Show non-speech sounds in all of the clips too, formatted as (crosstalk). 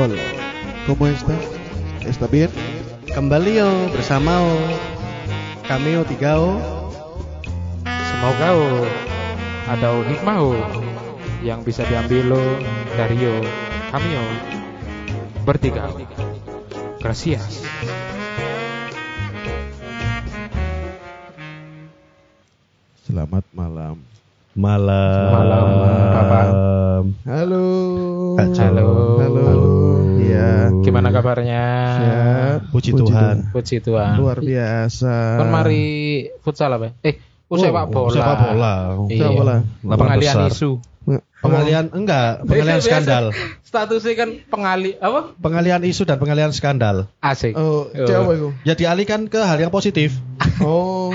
Hola, ¿cómo está? ¿Está bien? Kembali yo bersama o kami o tiga o Semoga oh, ada oh, hikmah oh, yang bisa diambil lo dari yo kami oh, bertiga. Gracias. Selamat malam. malam. Malam, Gimana kabarnya? Sehat. Puji Tuhan. Puji Tuhan. Luar biasa. Kan mari futsal apa? Eh, oh, sepak bola. Sepak bola. Iya. Sepak bola. Lapangan Pengalian besar. isu. Pengalian enggak, pengalian Biasa- skandal. Statusnya kan pengali apa? Pengalian isu dan pengalian skandal. Asik. Oh, apa itu? Ya dialihkan ke hal yang positif. (laughs) Oh.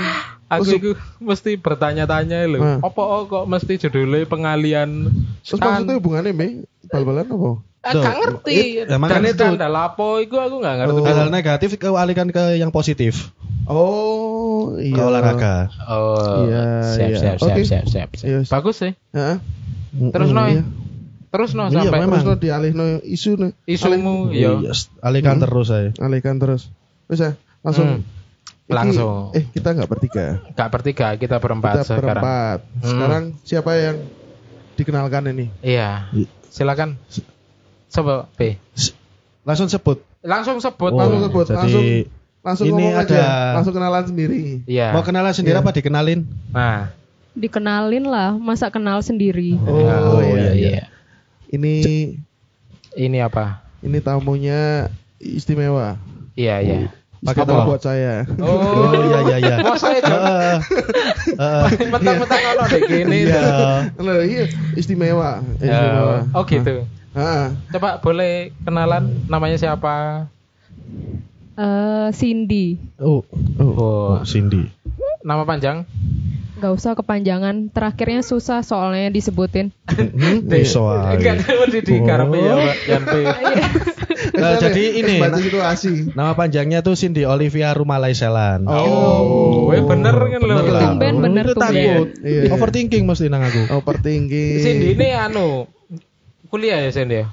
Aku itu mesti bertanya-tanya loh. Hmm. Apa kok mesti judulnya pengalian Terus maksudnya hubungannya Me? Bal-balan apa? Ah, Tuh, gak ngerti. it- emang Dan kan itu. skandal apa itu aku gak ngerti. Oh. Hal-hal negatif kealihkan ke yang positif. Oh, Ke iya. olahraga. Oh, Iya, siap, iya. siap, siap, Oke. siap, siap, siap. Iya. Bagus sih. Heeh. Terus no, Iya. terus no Iya, sampai memang. Terus no isu no. isumu, Iya, iya. alihkan Hmm. terus saya. Alihkan terus. Bisa langsung. Hmm. Iki- Langsung. eh kita nggak bertiga. Gak bertiga, kita berempat kita sekarang. berempat. Hmm. Sekarang siapa yang dikenalkan ini? Iya. Silakan. Coba B. Langsung sebut. Langsung sebut. Oh, langsung sebut, jadi langsung langsung ini ngomong aja, ada- langsung kenalan sendiri. Iya. Mau kenalan sendiri Iya. apa dikenalin? Nah. Dikenalin lah, masa kenal sendiri. Oh, iya, iya. Ini Ini apa? ini tamunya istimewa. Iya, iya. Pakai Istimewa apa? buat saya. Oh, iya iya iya. (laughs) Masa itu Heeh. Heeh. mentang-mentang ono deh gini. Iya. Nah, iya, istimewa. Istimewa. Oh, gitu. Ah, Coba boleh kenalan namanya siapa? Eh, Cindy, Oh, oh. Oh, Cindy. nama panjang? gak usah kepanjangan. Terakhirnya susah soalnya disebutin. Hmm. Enggak tahu di ya, Pak. (laughs) Nah, jadi ini situasi. nama panjangnya tuh Cindy Olivia Rumalai Selan. Oh, weh bener kan. Tumben, bener, Itu tumben. takut. Iya. Overthinking mesti nang aku. Overthinking. Cindy ini anu kuliah ya Cindy ya?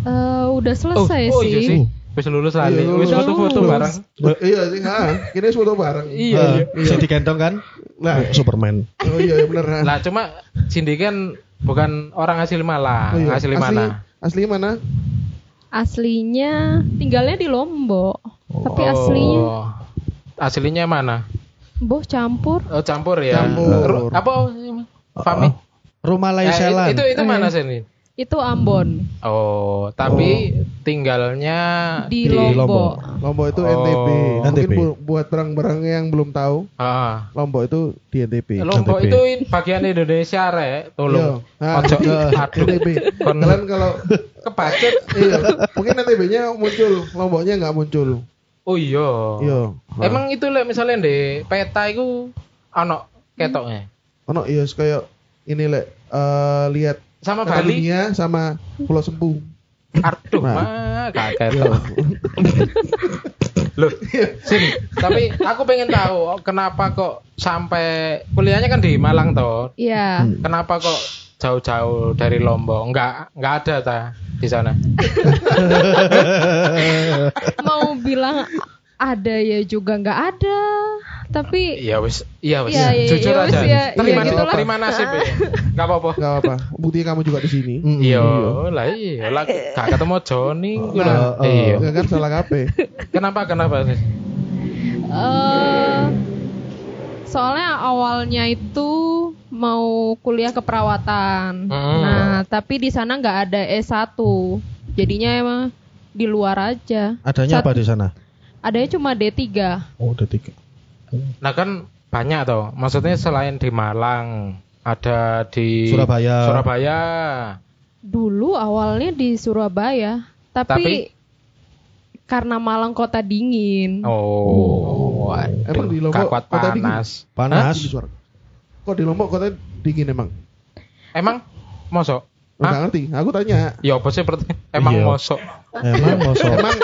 Eh, udah selesai oh, iya sih. sih. Wis lulus lali. Iya, lulus. Wis foto-foto bareng. iya sih, ha. Kini foto bareng. Iya, Eh, iya. Si digendong kan? Nah, Superman. oh iya bener. ha. Lah cuma Cindy kan bukan orang asli Malang, Oh, iya. asli mana? Asli mana? Aslinya tinggalnya di Lombok. Tapi Oh, aslinya aslinya mana? boh campur. Oh, campur ya. Campur. Ru- Apa? Fami? Rumalai Eh, Selan. itu itu mana sih? Itu Ambon Oh, tapi tinggalnya di, Di Lombok. Lombok itu Oh. NTB. Mungkin bu- buat barang-barang yang belum tahu, Ah. Lombok itu di NTB. Lombok NTB. itu in- bagian Indonesia rek, tolong. Iya. Ah, Ojo. NTB. Kalian kalau Kebacet. iya, mungkin NTB-nya muncul, Lomboknya nggak muncul. Oh iya. Iya. Emang itu lek misalnya di peta itu ono ketoknya. Ono iya kayak ini lek eh, lihat Sama Bali. dunia sama Pulau Sempu. Aduh, Nah. mah gak Iya. ketok. Loh, Sin, tapi aku pengen tahu kenapa kok sampai kuliahnya kan di Malang toh. Iya. Kenapa kok jauh-jauh dari Lombok? Enggak, enggak ada ta di sana. (laughs) Mau bilang ada ya juga nggak ada. Tapi Iya wis, iya wis. Iya, iya, Jujur iya, wis, aja. iya, terima, iya, gitulah. terima nasib ya. (laughs) Enggak apa-apa. Gak apa-apa. Bukti kamu juga di sini. Mm, Iya, lah iya, lah gak ketemu Joni Nah, lah. oh. Iya. Enggak kan salah KP. (laughs) Kenapa kenapa sih? eh soalnya awalnya itu mau kuliah keperawatan. Hmm. Nah, tapi di sana nggak ada S1. Jadinya emang di luar aja. Adanya Sat- apa di sana? Adanya cuma D3. Oh, udah tiga. Nah kan banyak toh. Maksudnya selain di Malang, ada di Surabaya. Surabaya. Dulu awalnya di Surabaya, tapi, Tapi? karena Malang kota dingin. Oh, waduh. Emang di Lombok kota dingin? panas. Panas. Di suara. Kok di Lombok kota dingin emang? Emang mosok? Enggak Hah? ngerti. Aku tanya. Ya apa sih berarti? Emang Iya. mosok? Emang mosok. Emang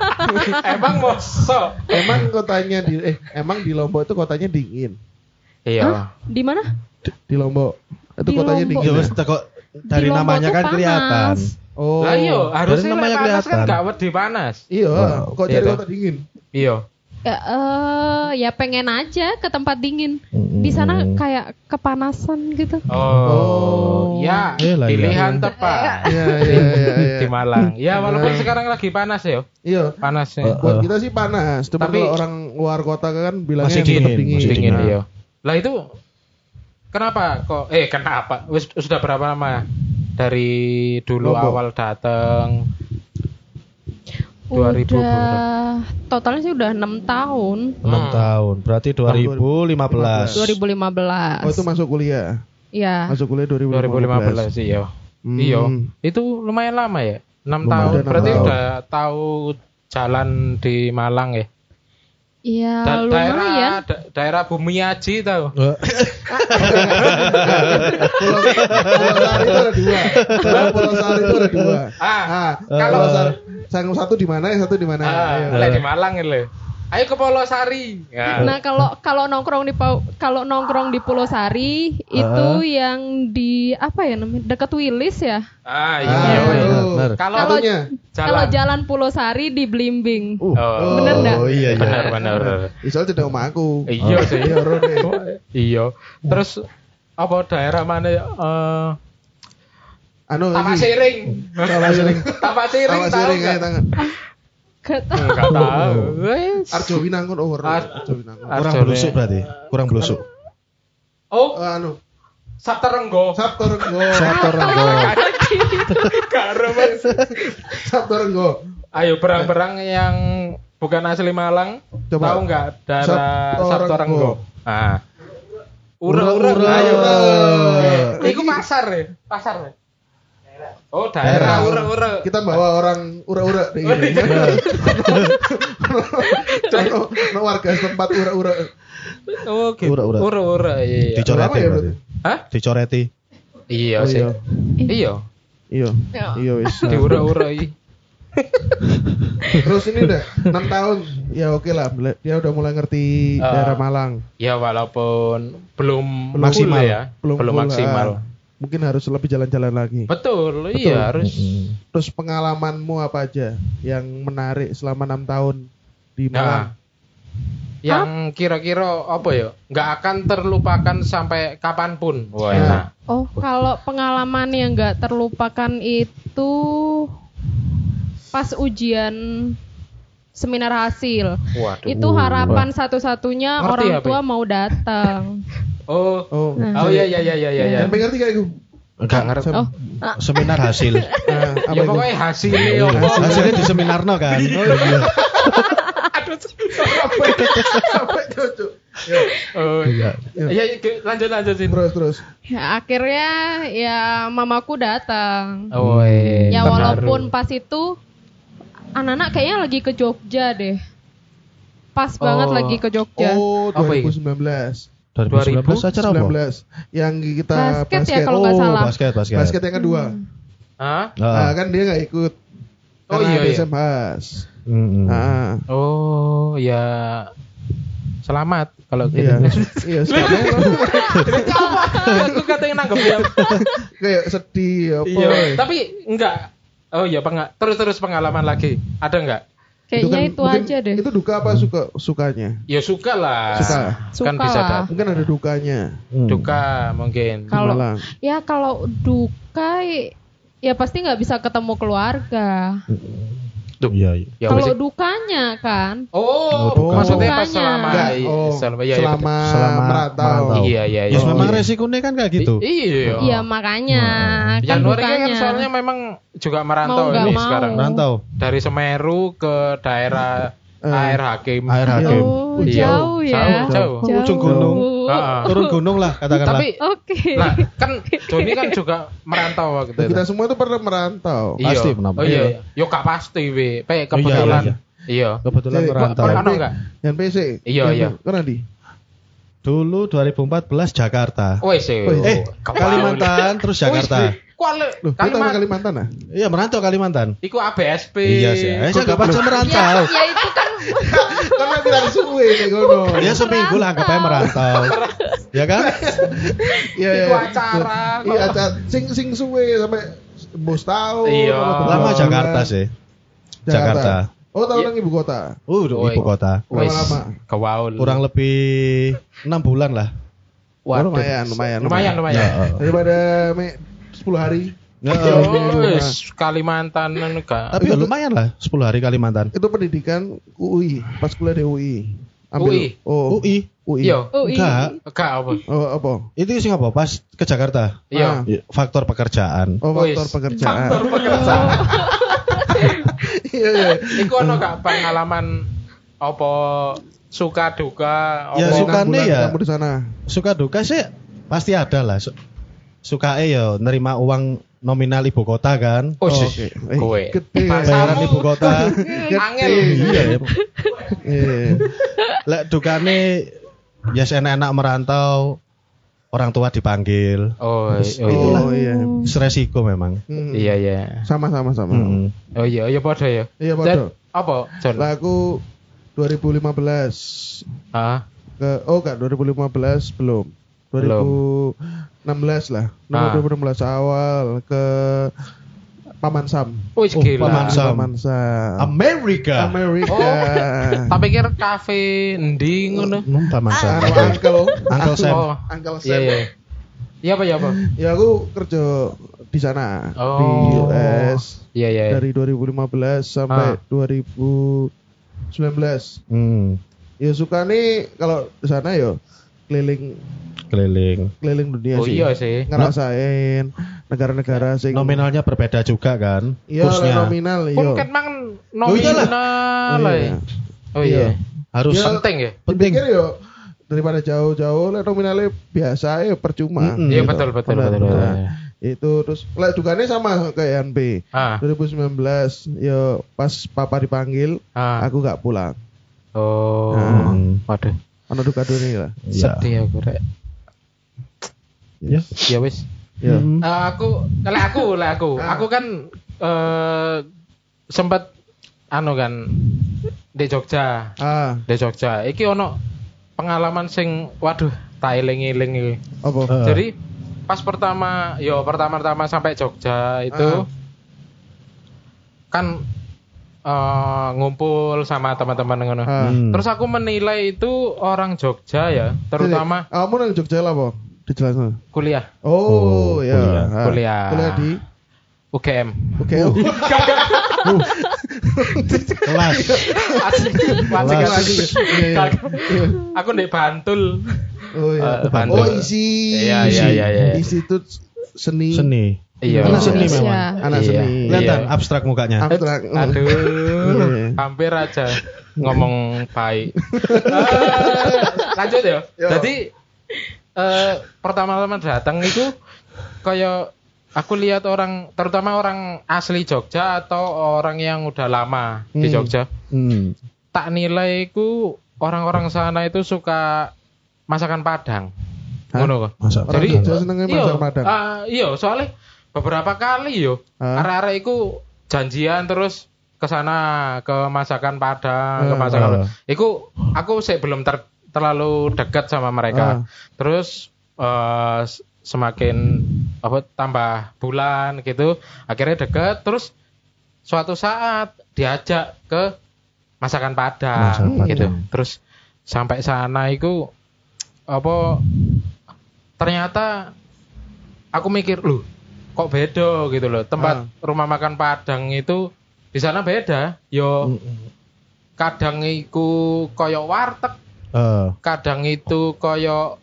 (laughs) Emang mosok? emang kotanya di eh emang di Lombok itu kotanya dingin. Iya. Di mana? Di Lombok itu Di kotanya Lombok. Dingin. wis ya? Di dari Lombok namanya kan panas. kelihatan. Oh. Lah iya, harusnya namanya panas kan kelihatan. gak wedi panas. Iya, kok Iya jadi kota dingin? Iya. Ya, eh, ya pengen aja ke tempat dingin. Di sana kayak kepanasan gitu. Oh, ya Iya lah, iya. pilihan tepat Iya, iya, iya, iya. di Malang. Ya walaupun sekarang lagi panas ya, Iya. panas ya. Buat kita sih panas, cuma Tapi- kalau orang luar kota kan bilangnya Masih tetap dingin, dingin. masih dingin Nah. iya. Lah itu kenapa kok eh kenapa? Wis sudah berapa lama dari dulu Lombok. awal datang? 2000 Udah totalnya sih udah enam tahun. 6 tahun. Berarti 2015. 2015. Oh itu masuk kuliah. Ya. Masuk kuliah 2015. 2015 iya. Hmm. Iya. Itu lumayan lama ya. 6 Lumayan, tahun. enam Berarti tahun. udah tahu jalan di Malang ya. Iya, Da- lumayan. daerah da- daerah Bumi Aji tahu. Eh, Pulau, Sari itu ada dua. Pulau Sari itu ada dua. Ah, Ah, kalau Pulau Sari, yang satu di mana, yang satu di mana? ah, lek di Malang ini. Ayo ke Polosari. Ya. Nah, kalau kalau nongkrong di kalau nongkrong di Pulau Sari itu yang di apa ya namanya? Dekat Wilis ya. Ah, iya. Ah, iya. itu. benar. Kalau Kalau kalau jalan. jalan Pulau Sari di Blimbing. Uh, Oh. Bener nggak? Oh iya iya. Benar, benar. Isol tidak sama aku. Iya sih. Iya. (laughs) Iya. Terus apa daerah mana ya? Eh, Anu Tapak. Siring. Tapak Siring. Tapak Siring tahu Siring tangan. Gak tahu. Enggak tahu. Wes. Arjo Winangun oh. Ar- Arjo Winangun. Kurang belusuk berarti. Kurang belusuk. Oh, Oh, anu. Sabtu Renggo. Satu Renggo. (laughs) (laughs) Karo Mas. Sabtu Renggo. Ayo berang-berang yang bukan asli Malang. Coba. Tahu nggak daerah Sabtorenggo. Sabtarenggo? Ah. Ura, Ura-ura. ura. Ayo. Ura. Iku pasar ya? Pasar ya? Oh, daerah ura-ura. Kita bawa orang ura-ura deh ini. Ono ono warga setempat ura-ura. Oh, gitu. Ura-ura. Ura-ura. Iya. Dicoreti Lama ya, berarti. Hah? Dicoreti. Iya Oh, sih. iya. Iya. Iya. Ya. Iya wis. (laughs) Di ura-ura iya. Terus ini udah 6 tahun. Ya oke lah, bela- dia udah mulai ngerti Ah. daerah Malang. Ya walaupun belum Belum maksimal full, ya, belum, full, maksimal. Mungkin harus lebih jalan-jalan lagi. Betul, iya harus. Terus pengalamanmu apa aja yang menarik selama enam tahun di Nah, Malang? yang kira-kira apa ya? Nggak akan terlupakan sampai kapan pun. Wah, Nah. enak. Oh, kalau pengalaman yang nggak terlupakan itu pas ujian seminar hasil. Waduh. Itu harapan satu-satunya Ngerti orang ya, tua Pi? mau datang. (laughs) Oh, Oh, oh iya iya iya iya iya. Yang ngerti kayak. Enggak ngerti. Oh, Seminar hasil. Nah, (laughs) apa Ya itu? pokoknya hasilnya apa? Hasilnya di seminarno kan. (laughs) Oh iya. Apa itu? Cuk? Ya, Oh, Iya. iya iya, lanjut lanjut sih. terus terus. ya akhirnya ya mamaku datang. Oh, iya. Ya walaupun pas itu anak-anak kayaknya lagi ke Jogja deh. Pas banget Oh. lagi ke Jogja. Oh, Apa itu? 2019. 2019 acara apa? 19 yang kita Basket basket. ya kalau nggak Oh, salah. basket, basket. Basket yang kedua. Hah? Nah, Ah. kan dia nggak ikut. Oh, Karena iya, iya. SMHs. Mm-mm. Ah, Oh, ya selamat kalau gitu. iya. iya, sekarang (laughs) Aku katanya nanggep ya. (laughs) kayak sedih apa. Iya, ya. tapi enggak. Oh iya, penga terus-terus pengalaman lagi. Ada enggak? Kayaknya kan itu, mungkin aja deh. Itu duka apa suka sukanya? Ya suka lah. Suka. Kan Suka bisa lah. dapat. Mungkin ada dukanya Hmm. Duka mungkin. Kalau ya kalau duka ya pasti nggak bisa ketemu keluarga. Duh. Iya, iya. Ya kalau dukanya kan, Oh, duka. maksudnya pas Dukanya. selama Enggak, i- oh, selama, iya, iya, selama, Selama merantau. merantau. Iya, iya, Ya iya. memang iya. resikonya kan kayak gitu. I- Iya. iya makanya kan Januari dukanya. kan soalnya memang juga merantau Mau ini mau. sekarang. Merantau. Dari Semeru ke daerah. Air hakim. Air hakim. Oh, Iya. jauh ya. Jauh, jauh. Ujung gunung. Ah, ah. Turun gunung lah katakanlah. Tapi Oke. lah kan (laughs) Joni kan juga merantau waktu itu. Kita semua itu pernah merantau. Iya. Pasti, kenapa? Oh iya. Yo gak pasti we. Pe Oh, iya, kebetulan. iya, Iya. Kebetulan merantau. Pernah Yang enggak? Yang PC. Iya, Yang iya. Kan di. Dulu 2014 Jakarta. Wes sih. Eh, Kalimantan terus Jakarta. Kuala Loh, Kalimantan. Kalimantan ah? Iya, merantau Kalimantan. Iku ABSP. Iya sih. Eh, saya nggak baca ya, merantau. ya itu kan (laughs) Karena bilang suwe nih gono. Ya seminggu lah anggap aja merantau. Ya kan? Iya, iya. acara. Iya, acara. Sing sing suwe sampai bos tahu. Iya. Lama. Jakarta sih. Jakarta. Oh, tahu Iya. nang ibu kota. Uh, Oh, ibu kota. Berapa lama? kewaul. Kurang lebih enam bulan lah. Oh, Waduh. lumayan, lumayan, Lumayan, lumayan. Ya, oh. Daripada me 10 hari. Ya, Iya, oh. Kalimantan anu gak. Tapi ya lumayan lah, 10 hari Kalimantan. Itu pendidikan UI, pas kuliah di UI. UI? Oh, UI. UI. Iya. UI. Enggak. Gak apa. Oh, apa? Itu sih apa? Pas ke Jakarta. Iya. Ah. Ya, Faktor pekerjaan. Oh, faktor pekerjaan. Faktor pekerjaan. (laughs) Iya, iya. Iku ono gak pengalaman apa suka duka Ya, apa suka. Sukanya Enam bulan ya. Kamu di sana. Suka duka sih pasti ada lah. Su suka ya nerima uang nominal ibu kota kan. Oh, Oh. Eh, Kowe. gede. Bayaran ibu kota. (laughs) Angel. iya. ya. Iya. Lek dukane ya enak-enak merantau orang tua dipanggil. Oh, oh, iya. Oh, iya. Resiko memang. Hmm. Iya, iya. Sama sama sama. Mm. Oh iya, iya padha ya. Iya, padha. apa, John? Lah aku 2015 Ah, ke oh enggak 2015 belum. 2016 lah. Ah. 2016 awal ke Paman Sam. wih Oh, gila. Paman Sam. Paman Sam. Amerika. Amerika. Oh. (laughs) Tak pikir kafe endi ngono. Numpa masa. Anu uncle. Uncle Sam. Oh, Uncle iya Sam. iya. Iya apa ya apa? Ya aku kerja di sana Oh. di US Iya iya. dari 2015 sampai Ah. 2019. Hmm, Ya suka nih kalau di sana ya keliling keliling. keliling dunia Oh sih. iya sih. Ngerasain negara-negara sing Nominalnya berbeda juga kan? Iya Kursnya. nominal Pun iya. kan mang Oh, iyalah. nominal. Iya. ya. Oh Iya. iya. Harus Ya, Penting ya. penting. Dipikir yo daripada jauh-jauh lah nominalnya biasa ya percuma. Mm-mm. Iya Gitu. betul betul Benar, betul. benar. betul. Itu terus lah dukanya sama kayak NB. Ah, 2019 yo pas papa dipanggil ah. aku gak pulang. Oh. Hmm. Waduh. Ono duka dunia lah. Iya. Sedih aku rek. Ya. Ya wis. Ya. Eh, aku kalau aku lah aku Ah. aku kan eh sempat anu kan di Jogja Ah, di Jogja iki ono pengalaman sing waduh tak eling-eling iki. apa? Eh. jadi pas pertama yo pertama-tama sampai Jogja itu Ah. kan eh, ngumpul sama teman-teman ngono. Hmm. terus aku menilai itu orang Jogja ya terutama Jadi, kamu nang Jogja lah, apa? Dijelasin. kuliah Oh, Oh, ya. kuliah. Ah. Kuliah. Kuliah di UGM (laughs) Oke. Kelas. Asik, Kelas. asik, asik. Iya, iya. Iya. Aku di Bantul. Oh iya. Eh, Bantul. oh isi. Iya, iya, iya, iya. Institut seni. Seni. Iya. Anak seni Indonesia. memang. Anak Iya. seni. Kelihatan Iya. abstrak mukanya. Abstrak. Aduh, Iya. hampir aja ngomong baik. Eh, (laughs) lanjut ya. Yo. Jadi eh, pertama-tama datang itu kayak aku lihat orang, terutama orang asli Jogja atau orang yang udah lama di Hmm. Jogja. Hmm. Tak nilai ku orang-orang sana itu suka masakan Padang. Ngono kok. Jadi Jogja senengnya iya, masak Padang. ah, iya, soalnya beberapa kali yo arek-arek iku janjian terus ke sana ke masakan Padang, ke masakan. Ah. Iku aku sih belum ter- terlalu dekat sama mereka. Terus s- semakin apa tambah bulan gitu, akhirnya dekat terus suatu saat diajak ke masakan Padang Masakan gitu. Padang. Terus sampai sana iku apa ternyata aku mikir loh kok beda gitu loh. Tempat rumah makan Padang itu di sana beda. Yo kadang iku koyo warteg Eh, kadang itu koyo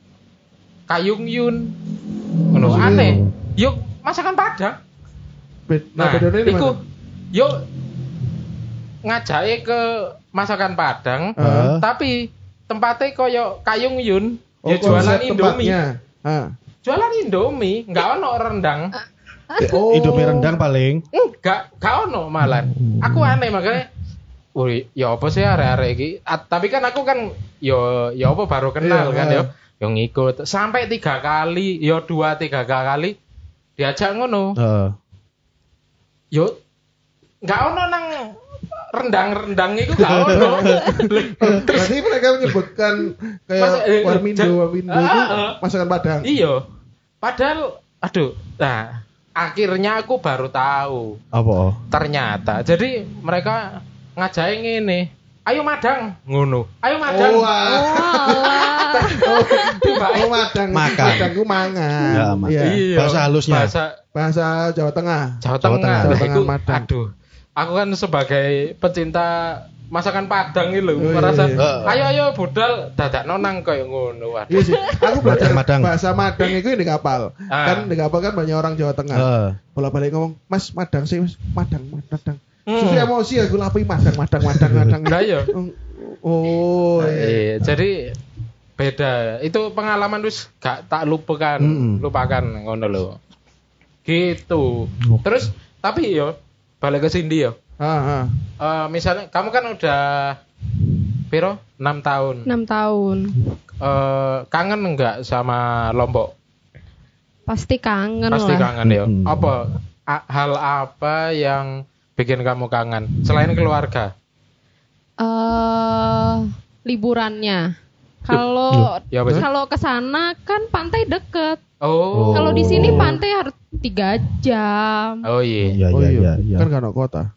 kayung yun. Ngono Maksudnya? aneh. Yuk masakan Padang. Bed- nah Nah, iku mana? yuk ngajake ke masakan Padang Eh. tapi tempatnya koyo kayung yun. Oh, ya jualan Indomie. tempatnya. Ah. jualan Indomie nggak ono rendang Oh. Indomie rendang paling. enggak nggak ono malah aku aneh makanya Wih, ya apa sih arek-arek iki? Ah, tapi kan aku kan yo ya apa baru kenal Iya, kan yo. Yang ngikut sampai tiga kali, yo dua tiga kali diajak ngono. Eh, Yo nggak ono nang rendang-rendang itu nggak ono. (laughs) Berarti mereka menyebutkan kayak Masa- eh, Warmindo, Warmindo Ah, itu ah. masakan Padang. Iya. Padahal aduh, nah akhirnya aku baru tahu Apa? ternyata jadi mereka ngajain ini ayo madang ngono ayo madang Oh. Oh, (laughs) madang. Makan. Madang ku mangan. Ya, Mas. Iya. Bahasa halusnya. bahasa Bahasa Jawa Tengah. Jawa Jawa Tengah, Tengah. Jawa Tengah, Madang. aduh aku kan sebagai pecinta masakan Padang itu Oh, iya, merasa iya. (laughs) ayo ayo budal dadak nonang kayak ngono waduh Iya sih. Aku belajar Madang. bahasa Madang itu di kapal. Ah. Kan di kapal kan banyak orang Jawa Tengah. Heeh. Bolak-balik ngomong, "Mas, Madang sih, Mas. Madang, Madang." Hmm. Sudah emosi aku lapi Madang, Madang, Madang, (laughs) Madang. Lah iya. Oh, iya. Iya, jadi beda. Itu pengalaman terus gak tak lupakan, Mm-mm. lupakan ngono lho. Gitu. Terus tapi yo balik ke Cindy yo. Ah, ah. Eh, misalnya kamu kan udah piro? 6 tahun. 6 tahun. Eh, kangen enggak sama Lombok? Pasti kangen Pasti lah. kangen ya. Mm-mm. Apa a- hal apa yang bikin kamu kangen selain keluarga? eh liburannya. Kalau Ya kalau ke sana kan pantai deket. Oh. Kalau di sini pantai harus tiga jam. Oh iya. Iya, Oh iya, iya, iya, iya. Kan kan kota.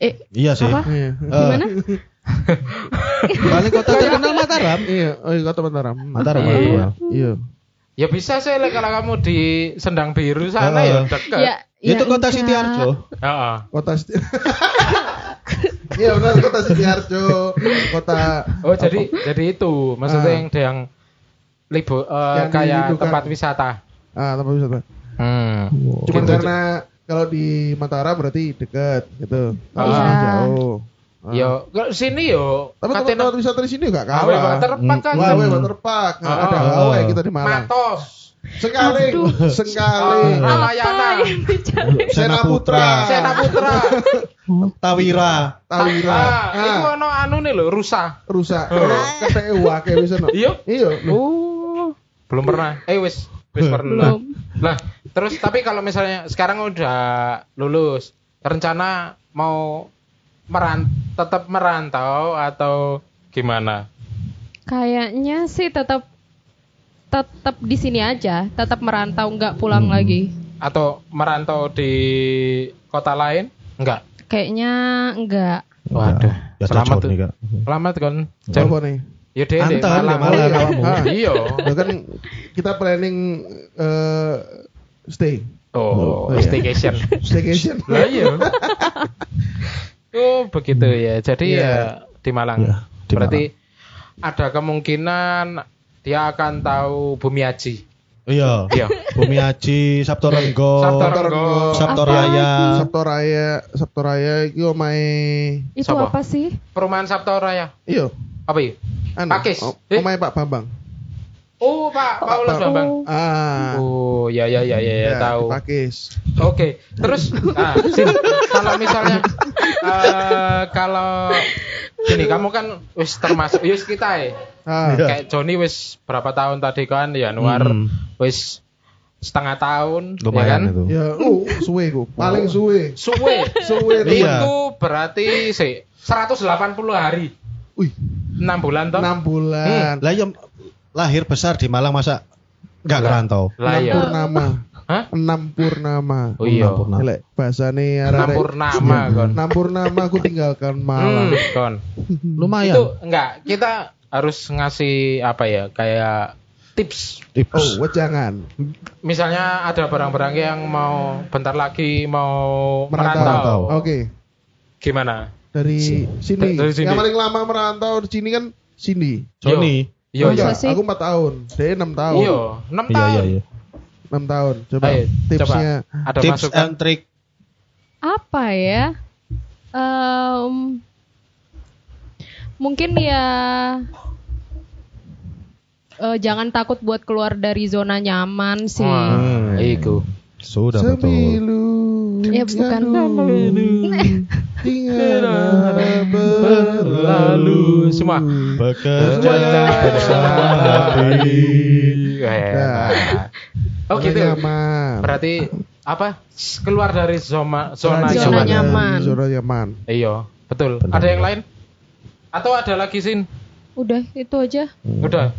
Eh, Iya sih. apa? Iya. Gimana? (laughs) Paling kota terkenal Mataram. Iya, oh iya kota Mataram. Mataram. Iya. Mataram. Iya. Ya bisa sih kalau kamu di Sendang Biru sana Oh. ya dekat. Ya, Itu ya kota. Sitiarjo. Heeh. Kota Siti- (laughs) Iya benar kota Sidoarjo, kota Oh jadi jadi itu maksudnya Ah. yang yang libu eh, Yang kayak dirindukan. tempat wisata. ah tempat wisata. Hmm. Cuma Gitu. karena kalau di Mataram berarti dekat gitu. Kalau Ah. Iya. jauh. Ah. Yo, ke sini yo. Tapi Katena- tempat wisata di sini enggak Awe kalah. waterpark kan. Wah, Awe Waterpark. Nah, Ah. ada Awe kita di Malang. Matos. Sekali, sekali. Ah. Ramayana. yang dicari? Sena Putra. Sena Putra. (laughs) Tawira. Tawira. Ah, iku Ah, ono anu nih lho, rusak. rusak. Oh. Keteke wake wis ono. Iya. Iya. Oh. Belum pernah. Eh wis wis pernah. Belum. Lah, terus tapi kalau misalnya sekarang udah lulus, rencana mau meran tetap merantau atau gimana? Kayaknya sih tetap tetap di sini aja, tetap merantau nggak pulang Hmm. lagi. Atau merantau di kota lain? Enggak. Kayaknya enggak. Waduh. Ya, Selamat nih, Kak. Selamat kan. Apa nih? Ya deh, Anton, Malang. ya, Malang, kamu. Ah. Iya. (laughs) Lo kan kita planning eh, stay, Oh, Oh, iya. staycation. staycation. Lah iya. Oh, begitu ya. Jadi Iya. ya di Malang. Iya, di Berarti ada kemungkinan dia akan tahu Bumi Aji. Iya. Iya. Bumi Haji, Sabto Renggo, Sabto Renggo. Sabto Raya. Sabto Raya, Sabto Raya iki omahe Itu Siapa? apa sih? Perumahan Sabto Raya. iya, Apa ya? Anu, Pakis. o- Eh? Pak Bambang. Oh, Pak Paulus Pak- Bambang. Oh, Ah. Oh, ya ya ya ya, ya, tahu. di Pakis. Oke, terus nah, Sin, kalau misalnya eh, kalau gini kamu kan wis termasuk wis kita ya. Ah. Iya. Kayak Joni wis berapa tahun tadi kan di Januar Hmm. wis setengah tahun ya Lumayan kan? itu. Ya, uh, suwe ku. Paling suwe. Suwe. Suwe tuh. Iya. Itu berarti sih 180 hari. Wih, 6 bulan toh? 6 bulan. Lah ya lahir besar di Malang masa nggak Lah. ngerantau. Lah Enam iya. purnama. Hah? Enam purnama. Oh iya. Enam. Elek bahasane Enam arek. purnama kon. Enam purnama aku tinggalkan Hmm, Malang. kon. (laughs) Lumayan. Itu enggak, kita harus ngasih apa ya? Kayak tips. Tips. Oh, jangan. Misalnya ada barang-barang yang mau bentar lagi mau Merantau. merantau. Oke. Gimana? Dari sini. dari sini. Yang paling lama merantau di sini kan Cindy. Sony. Iya, Oh, iya. sih? aku 4 tahun. Dia 6 tahun. Iya, 6 Iya tahun. iya iya. 6 tahun. Coba Ayo, tipsnya. coba. Ada Tips masukan? and trick. apa ya? Em, mungkin ya eh, jangan takut buat keluar dari zona nyaman sih. Wah, iku. Sudah betul. Semilu. Ya, bukan. (laughs) Tinggal Berlalu semua. Bekerja bersama hati. Nah. Oh gitu. Nyaman. Berarti apa? Keluar dari zona zona Zona nyaman. nyaman. Zona nyaman. Iya, betul. Benar. Ada yang lain? Atau ada lagi sin? Udah itu aja. Udah.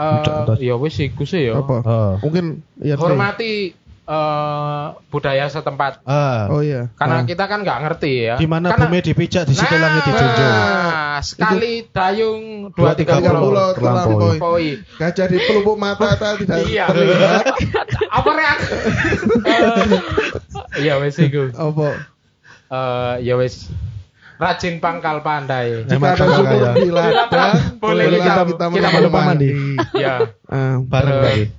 Eh, udah. ya wis iku sih ya. Apa? Oh. Mungkin ya Hormati eh, budaya setempat. Ah, Oh iya. Karena Ah. kita kan nggak ngerti ya. di mana bumi dipijak di situ langit dijunjung. Nah, sekali dayung dua tiga pulau. terlampaui. Terlampaui. Gajah di pelupuk mata (laughs) tak tidak Iya. terlihat. (laughs) Apa reak? (laughs) Eh, Iya wes iku. Apa? Eh, ya wes. Rajin pangkal pandai. Jika ada kaya. di ladang, Boleh kita- kita kita menumpang mandi. Ya. Ah, Bareng.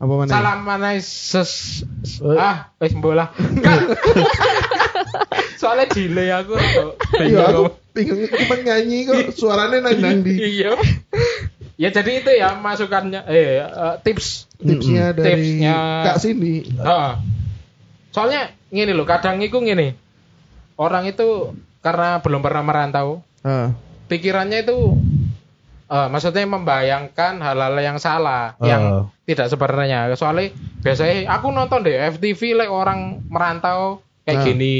Apa mana? Salam mana ses ah wes bola. (laughs) Soalnya delay aku tuh. Iya, aku bingung cuma nyanyi kok suaranya nang nang di. Iya. Ya jadi itu ya masukannya eh eh, tips. Tipsnya dari Tipsnya- Kak Cindy. Heeh. Soalnya ngene loh, kadang iku ngene. Orang itu karena belum pernah merantau, Ah, pikirannya itu eh, maksudnya membayangkan hal-hal yang salah, Oh. yang tidak sebenarnya. Soalnya biasanya aku nonton deh FTV like orang merantau kayak Ah. gini.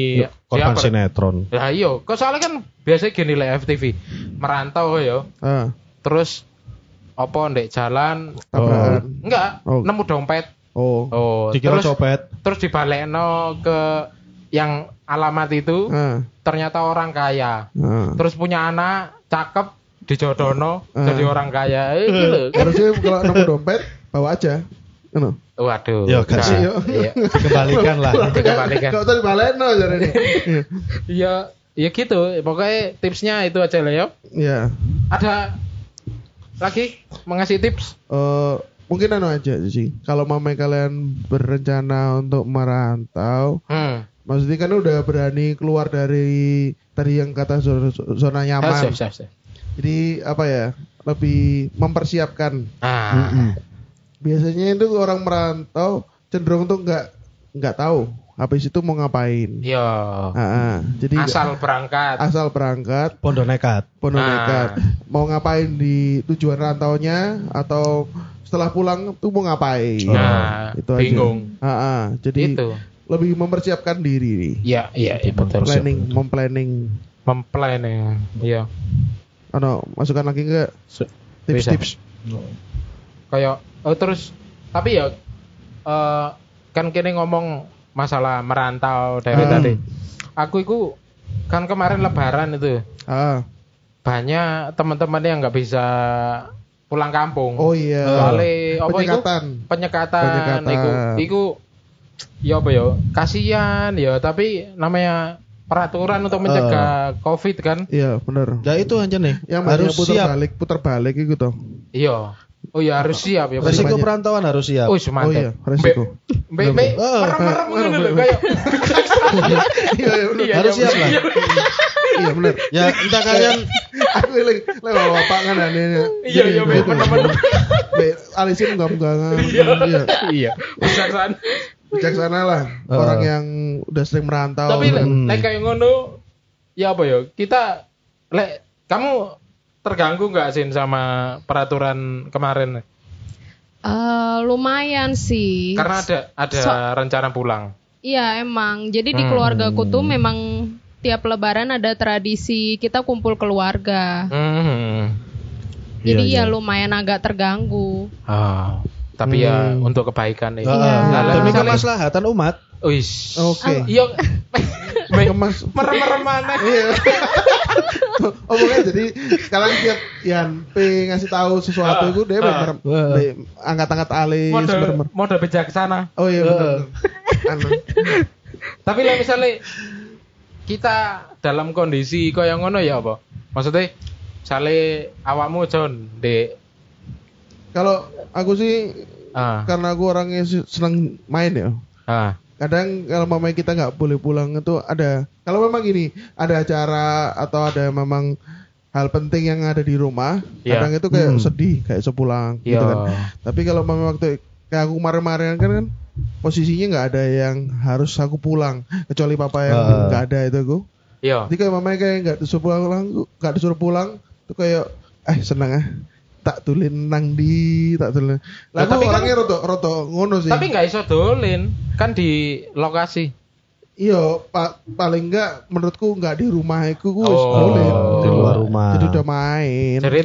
Korban Siapa? sinetron. Lah iya, kok soalnya kan biasanya gini lah FTV. Merantau ya, ah, terus apa ndek jalan tabrakan. enggak Oh. nemu dompet. Oh. Oh, Dikira terus copet. terus dibalekno ke yang alamat itu Ah, ternyata orang kaya. ah. Terus punya anak cakep dijodohno Ah. jadi orang kaya. Eh, gitu loh. Harusnya kalau nemu dompet bawa aja. Ano? Waduh. Ya, gak udah. sih, yo. Iya. (laughs) Dikembalikan lah. Dikembalikan. Gak usah dibaleno jadi ini. Iya, ya gitu. Pokoknya tipsnya itu aja lah ya. Iya. Ada lagi mengasih tips? Eh, mungkin anu aja sih. Kalau mama kalian berencana untuk merantau, Hmm. maksudnya kan udah berani keluar dari tadi yang kata zona, zona nyaman. Siap, siap, siap. Jadi apa ya? Lebih mempersiapkan. Ah. Biasanya itu orang merantau cenderung tuh nggak nggak tahu habis itu mau ngapain. Iya. Ah, ah. Jadi Asal berangkat. asal berangkat Pondok nekat. penuh Ah. nekat. Mau ngapain di tujuan rantaunya atau setelah pulang tuh mau ngapain? Nah, itu aja. bingung. Ah, ah. Jadi Itu. lebih mempersiapkan diri. Iya, iya, iya betul. Planning, memplanning. Memplanning. Iya. Ano, masukkan lagi enggak Su- tips-tips? Kayak oh terus tapi ya eh kan kini ngomong masalah merantau dari Ah. tadi. Aku itu kan kemarin lebaran itu Ah. banyak teman-teman yang nggak bisa pulang kampung. Oh iya. Soalnya apa itu? Penyekatan. Penyekatan. Penyekatan. Iku, iku ya apa ya? Kasihan ya, tapi namanya peraturan untuk mencegah Covid kan. Iya, benar. Ya itu aja nih. Yang harus harus putar siap. balik, putar balik itu toh. Iya. Oh ya harus siap ya. Resiko banyak. perantauan harus siap. Oh, Oh semantap. iya, resiko. Mbak, mbak, Oh, merem-merem lho merem. kayak. (laughs) Iya, iya. Iya, Harus iya, siap lah. iya. Iya benar. Ya entah kalian (laughs) Aku eling lewat bapak kan aneh. Iya, iya, Mbak, bener-bener. Alisin enggak. Iya. Iya. Iya. Bijaksana. Lah Eh. orang yang udah sering merantau. Tapi lek Hmm. lek kayak ngono ya apa ya? Kita lek kamu terganggu nggak sih sama peraturan kemarin? Eh, lumayan sih. Karena ada ada So- rencana pulang. Iya emang. Jadi di Hmm. keluargaku tuh memang tiap lebaran ada tradisi kita kumpul keluarga. Hmm. Jadi Iya, ya iya. lumayan agak terganggu. Ah, tapi ya Hmm. untuk kebaikan ya. Ah, Iya. Lah, demi misalnya- kemaslahatan umat. Wis. Oke. Iya. (laughs) Kemas. Merem-merem mana? Iya. oh pokoknya jadi sekarang tiap Yan P ngasih tahu sesuatu itu dia merem, angkat-angkat alis Mode merem. mode bijaksana. Oh iya benar. Anu. Tapi lah misalnya kita dalam kondisi kaya ngono ya apa? Maksudnya misalnya awakmu John di Kalau aku sih ah, karena aku orangnya senang main ya. ah, Kadang kalau mama kita nggak boleh pulang itu ada. Kalau memang gini ada acara atau ada memang hal penting yang ada di rumah, Iya. kadang itu kayak Hmm. sedih, kayak sepulang gitu Iya. kan. Tapi kalau mama waktu kayak aku kemarin-kemarin kan kan posisinya nggak ada yang harus aku pulang kecuali papa yang Ah. nggak ada itu aku. iya. Jadi kayak mamanya kayak nggak disuruh pulang, nggak disuruh pulang, tuh kayak eh seneng ah tak tulin nang di tak tulin. Lah tapi kan- orangnya roto roto ngono sih. Tapi nggak iso dolin kan di lokasi. Iya, pa paling enggak menurutku enggak di rumah aku ku wis Oh. boleh. Di luar rumah. Jadi udah main. Jadi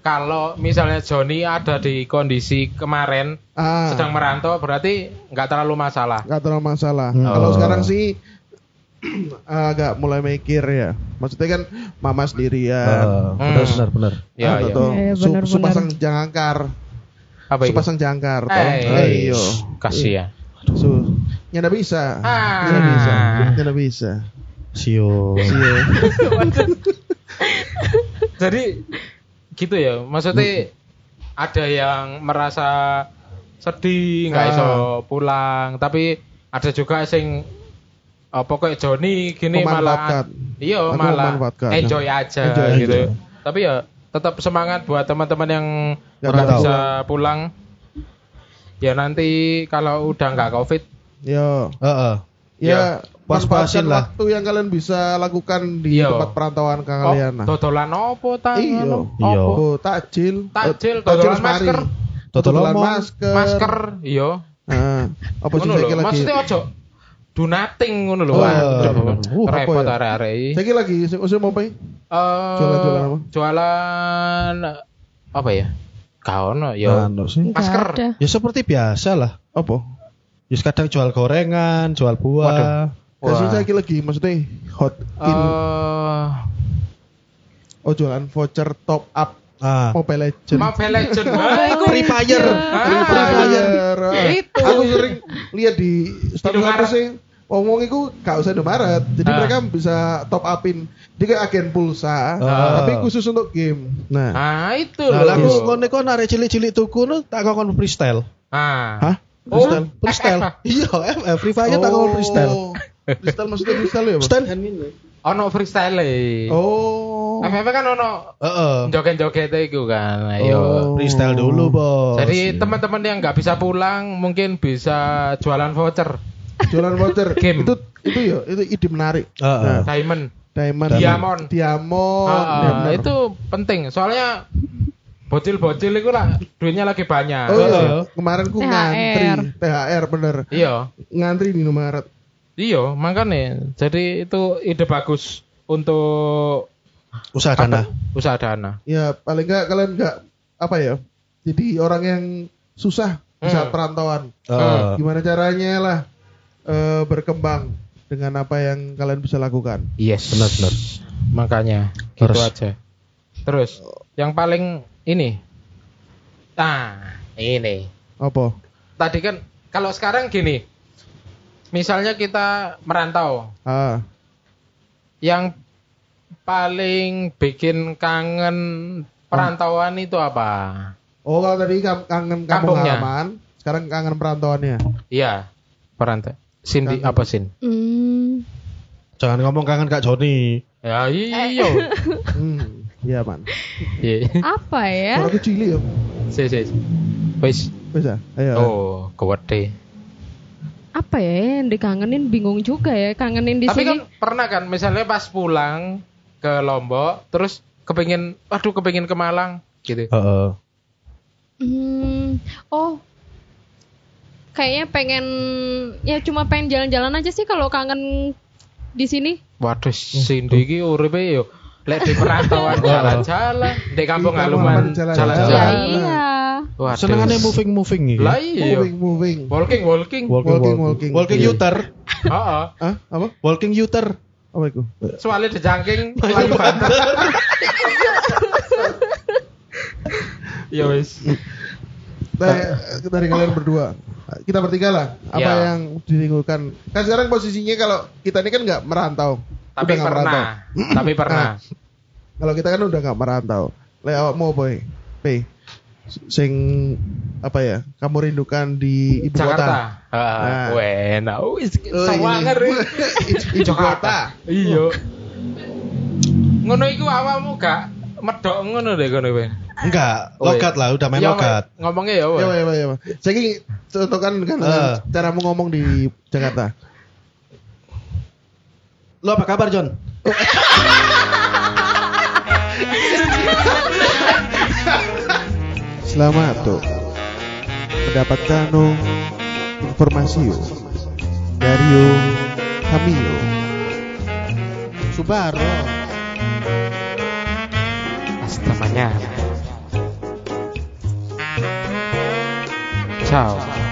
kalau misalnya Joni ada di kondisi kemarin Ah, sedang merantau berarti nggak terlalu masalah. nggak terlalu masalah. Hmm. Kalau Oh. sekarang sih (clears throat) agak mulai mikir ya. Maksudnya kan mama sendirian. Heeh, benar Hmm. benar benar. Ya, atau ya. tuh Eh, su- benar-benar. supasang jangkar, Apa itu? supasang jangkar. Tolong, ayo. kasihan. Su, nyanda bisa, Ah. nyanda bisa, nyanda bisa. Sio. Iya. (laughs) Jadi gitu ya, maksudnya ada yang merasa sedih nggak Ah. iso pulang, tapi ada juga sing apa kayak Joni gini malah iya malah enjoy aja Enjoy gitu. aja. Tapi ya tetap semangat buat teman-teman yang Nggak nggak tahu. bisa pulang. Ya nanti kalau udah nggak covid, Yo, Heeh. ya, pas-pasin manfaatkan lah. waktu yang kalian bisa lakukan di Iya. tempat perantauan oh, kalian. nah. dodolan opo ta? Iya. Iya. opo? Oh, takjil. Takjil, dodolan masker. Dodolan Dodol masker. Masker, iya. Nah, apa sih lagi? maksudnya ojo do nothing ngono lho. Oh, Waduh, bener. Uh, apa repot ya? arek-arek iki. Saiki lagi mau apa? Eh, Jualan-jualan apa? Jualan apa ya? Kau no, ya. Sih. Masker. Ya seperti biasa lah. Apa? Ya kadang jual gorengan, jual buah. Ya sih Wah. saiki lagi maksudnya hot in Eh, oh jualan voucher top up Ah. Mobile Legends. Mobile Legend. (laughs) Ah, Free Fire. Ah, Free Fire. Ah. Itu. Aku sering lihat di status Indomaret. status sing ngomong iku gak usah Indomaret. Jadi Ah. mereka bisa top upin. Dia kayak agen pulsa, Ah. tapi khusus untuk game. Nah, Nah, itu Nah, loh. aku ngono iku arek cilik-cilik tuku nu tak kokon freestyle. Ah. hah? Oh, Freestyle? Freestyle. (laughs) Iya, FF Free Fire tak kokon freestyle. Freestyle maksudnya freestyle ya, Bang? Stand hand ini. Ono freestyle. Oh. FF kan ono Heeh. joget-joget itu kan. Ayo. Oh. Freestyle dulu, Bos. Jadi teman-teman yang nggak bisa pulang mungkin bisa jualan voucher Jualan voucher. Game. Itu itu ya, itu ide menarik. Heeh. Nah, diamond. Diamond. Diamond. Diamond. Ya benar. itu penting soalnya bocil-bocil itu lah duitnya lagi banyak. Oh iya, Heeh. kemarin ku THR. ngantri THR bener. Iya. Ngantri di Indomaret. Iya, makanya. Jadi itu ide bagus untuk Usaha dana. usaha dana. Ya paling enggak kalian enggak apa ya? Jadi orang yang susah di saat Hmm. perantauan. Heeh. Gimana caranya lah eh, berkembang dengan apa yang kalian bisa lakukan. Yes. Benar, benar. Makanya gitu Terus. aja. Terus yang paling ini. Nah, ini. Apa? Tadi kan kalau sekarang gini. Misalnya kita merantau, Ah, yang paling bikin kangen perantauan itu apa? oh kalau tadi kangen kampung Kampungnya. halaman, sekarang kangen perantauannya. Iya, perantau. Cindy Kangen. apa sin? Hmm. Jangan ngomong kangen Kak Joni. Ya iya. (laughs) Hmm, iya man. Iya. Apa ya? Suara kecil ya. Si si. Wis. Bisa. Ayo. Oh, gede. Apa ya yang dikangenin bingung juga ya kangenin di Tapi sini. kan pernah kan misalnya pas pulang ke Lombok terus kepingin aduh kepingin ke Malang gitu. Heeh. Hmm, oh, kayaknya pengen ya cuma pengen jalan-jalan aja sih kalau kangen di sini. Waduh, Cindy iki uripe yo lek di perantauan jalan-jalan, di kampung halaman halaman jalan-jalan. Ya jalan-jalan. iya. Waduh. Senengannya moving-moving iki. Lah iya. Moving, moving. Walking, walking. Walking, Walking, walking. Iya. yuter. Heeh. Ah, apa? Walking yuter. Apa itu? Soalnya dijangking lagi (laughs) banter. Ya wis. Dari, dari kalian berdua. Kita bertiga lah. Apa Ya. yang dirindukan? Kan sekarang posisinya kalau kita ini kan nggak merantau. Tapi Udah nggak merantau. pernah. Tapi pernah. Kalau kita kan udah nggak merantau. Lewat mau boy. P. Sing apa ya? Kamu rindukan di ibu kota. Jakarta. Nah. Ah, enak. Wis Oh, sawanger. ibu kota. Iya. Ngono iku awakmu gak medok ngono deh ngono kowe. Enggak, Oh, logat iya. lah, udah main Ya, logat. Ngomongnya ya, Wei. Ya, ya, ya, ya. Saya contohkan kan Eh. caramu ngomong di Jakarta. Lo apa kabar, John? Selamat tuh mendapatkan informasi dari yo Subaro temannya. Ciao.